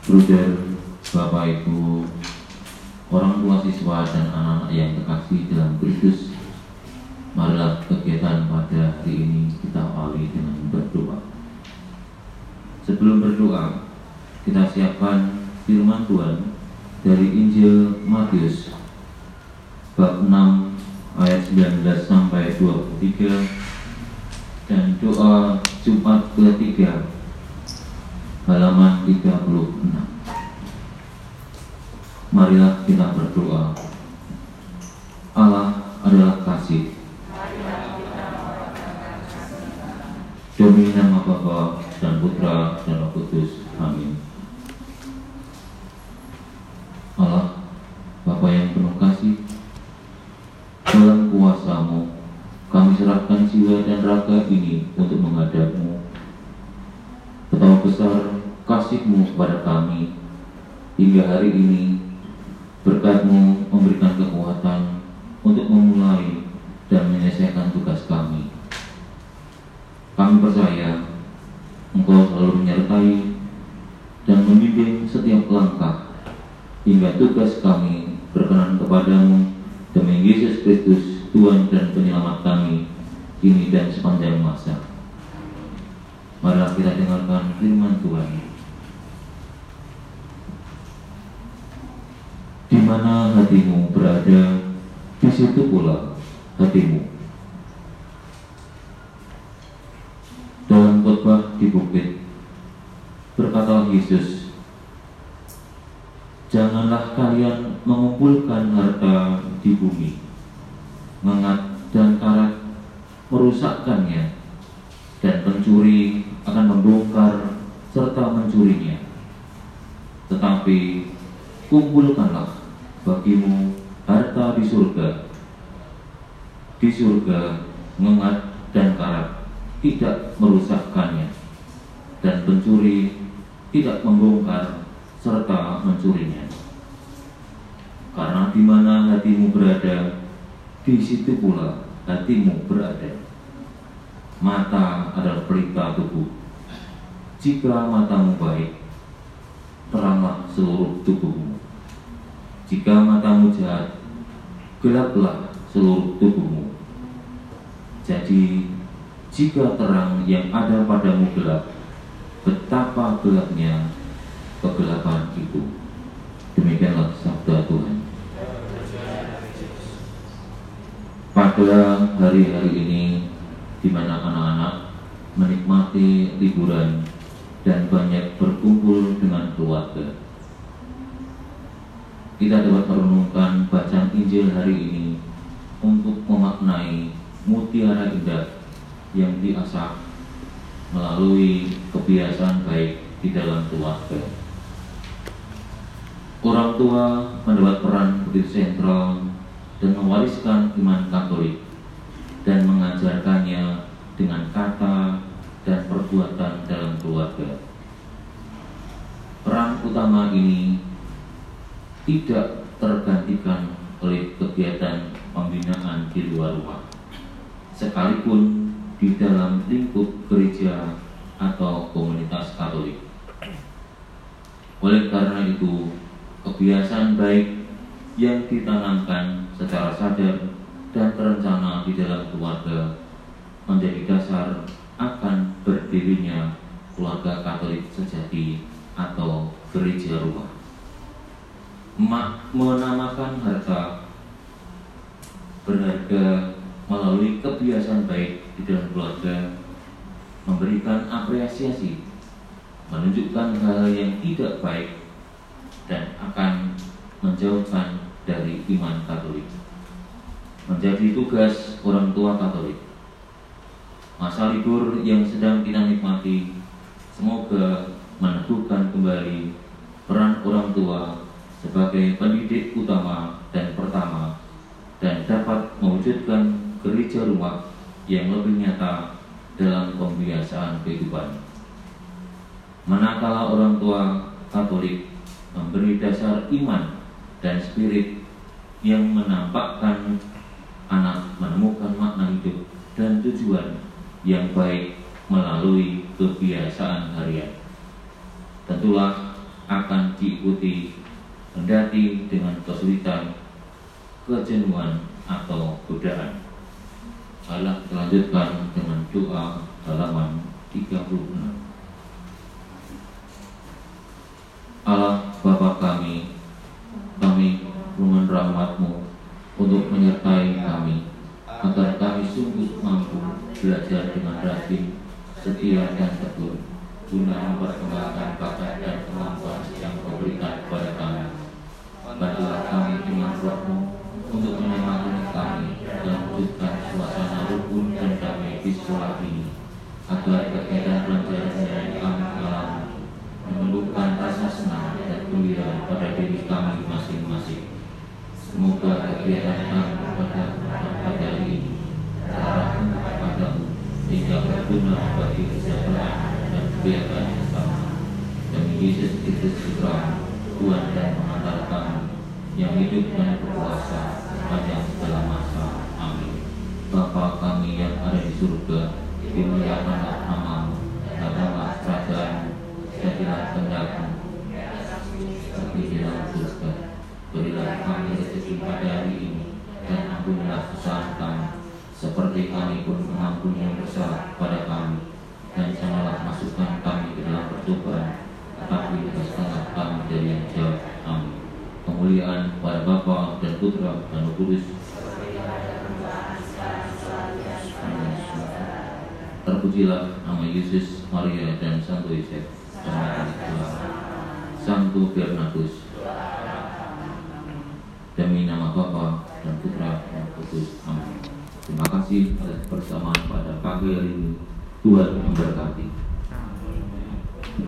Bruder, Bapak Ibu, orang tua siswa dan anak-anak yang terkasih dalam Kristus, marilah kegiatan pada hari ini kita awali dengan berdoa. Sebelum berdoa, kita siapkan firman Tuhan dari Injil Matius bab 6 ayat 19 sampai 23 dan doa Jumat ketiga halaman 36 Marilah kita berdoa Allah adalah kasih Demi nama Bapa dan Putra dan Roh Kudus. Amin. Allah, Bapa yang penuh kasih, dalam kuasamu, kami serahkan jiwa dan raga ini untuk menghadapmu. Betapa besar kasihmu kepada kami, hingga hari ini berkatmu memberikan kekuatan untuk memulai dan menyelesaikan tugas kami. Kami percaya Engkau selalu menyertai dan membimbing setiap langkah hingga tugas kami berkenan kepadamu demi Yesus Kristus Tuhan dan penyelamat kami kini dan sepanjang masa. Marilah kita dengarkan firman Tuhan. Di mana hatimu berada, di situ pula hatimu. Dalam khotbah di bukit, berkata Yesus, Janganlah kalian mengumpulkan harta di bumi, mengat dan karat merusakkannya, dan pencuri akan membongkar serta mencurinya. Tetapi kumpulkanlah bagimu harta di surga. Di surga mengat dan karat tidak merusakkannya, dan pencuri tidak membongkar serta mencurinya. Karena di mana hatimu berada, di situ pula hatimu berada. Mata adalah pelita tubuh. Jika matamu baik, teranglah seluruh tubuhmu. Jika matamu jahat, gelaplah seluruh tubuhmu. Jadi, jika terang yang ada padamu gelap, betapa gelapnya kegelapan itu. Demikianlah sabda Tuhan. Pada hari-hari ini, di mana anak-anak menikmati liburan dan banyak berkumpul dengan keluarga, kita dapat merenungkan bacaan Injil hari ini untuk memaknai mutiara indah yang diasah melalui kebiasaan baik di dalam keluarga. Orang tua mendapat peran begitu sentral dan mewariskan iman Katolik dan mengajarkannya dengan kata dan perbuatan dalam keluarga. Peran utama ini tidak tergantikan oleh kegiatan pembinaan di luar rumah, sekalipun di dalam lingkup gereja atau komunitas Katolik. Oleh karena itu, kebiasaan baik yang ditanamkan secara sadar dan terencana di dalam keluarga menjadi dasar akan berdirinya keluarga Katolik sejati atau gereja rumah. Mak menamakan harta berharga melalui kebiasaan baik di dalam keluarga, memberikan apresiasi, menunjukkan hal yang tidak baik, dan akan menjauhkan dari iman Katolik. Menjadi tugas orang tua Katolik. Masa libur yang sedang kita nikmati, semoga meneguhkan kembali peran orang tua sebagai pendidik utama dan pertama dan dapat mewujudkan gereja rumah yang lebih nyata dalam pembiasaan kehidupan. Manakala orang tua Katolik memberi dasar iman dan spirit yang menampakkan anak menemukan makna hidup dan tujuan yang baik melalui kebiasaan harian. Tentulah akan diikuti kendati dengan kesulitan, kejenuhan atau godaan. Allah lanjutkan dengan doa halaman 36. Allah Bapa kami, kami mohon rahmatmu untuk menyertai kami, agar kami sungguh mampu belajar dengan rajin, setia dan tekun, guna memperkembangkan bakat dan kemampuan yang kau berikan kepada kami. Bantulah kami dengan rohmu untuk menyemangati kami dan wujudkan suasana rukun dan damai di sekolah ini, agar kegiatan pelajaran yang kami alami menumbuhkan rasa senang dan gembira pada diri kami masing-masing. Semoga kegiatan kami pada pada ini terarahkan kepadamu hingga berguna bagi kesejahteraan dan kebiasaan bersama. Demi Yesus Kristus Putra, Tuhan dan pengantar kami yang hidup dan berkuasa sepanjang segala masa. Amin. Bapa kami yang ada di surga, dimuliakanlah namamu, datanglah kerajaanmu, jadilah kehendakmu seperti di dalam surga. Berilah kami rezeki pada hari ini, dan ampunilah kesalahan kami, seperti kami pun mengampuni yang bersalah kepada kami. Dan janganlah masukkan kami ke dalam percobaan, tetapi lepaskanlah kami dari yang jahat. Kemuliaan kepada Bapa dan Putra dan Roh Kudus. Terpujilah nama Yesus, Maria, dan Santo Yosef. Santo Bernardus. Demi nama Bapa dan Putra dan Roh Kudus. Amin. Terima kasih atas persamaan pada pagi hari ini. Tuhan memberkati.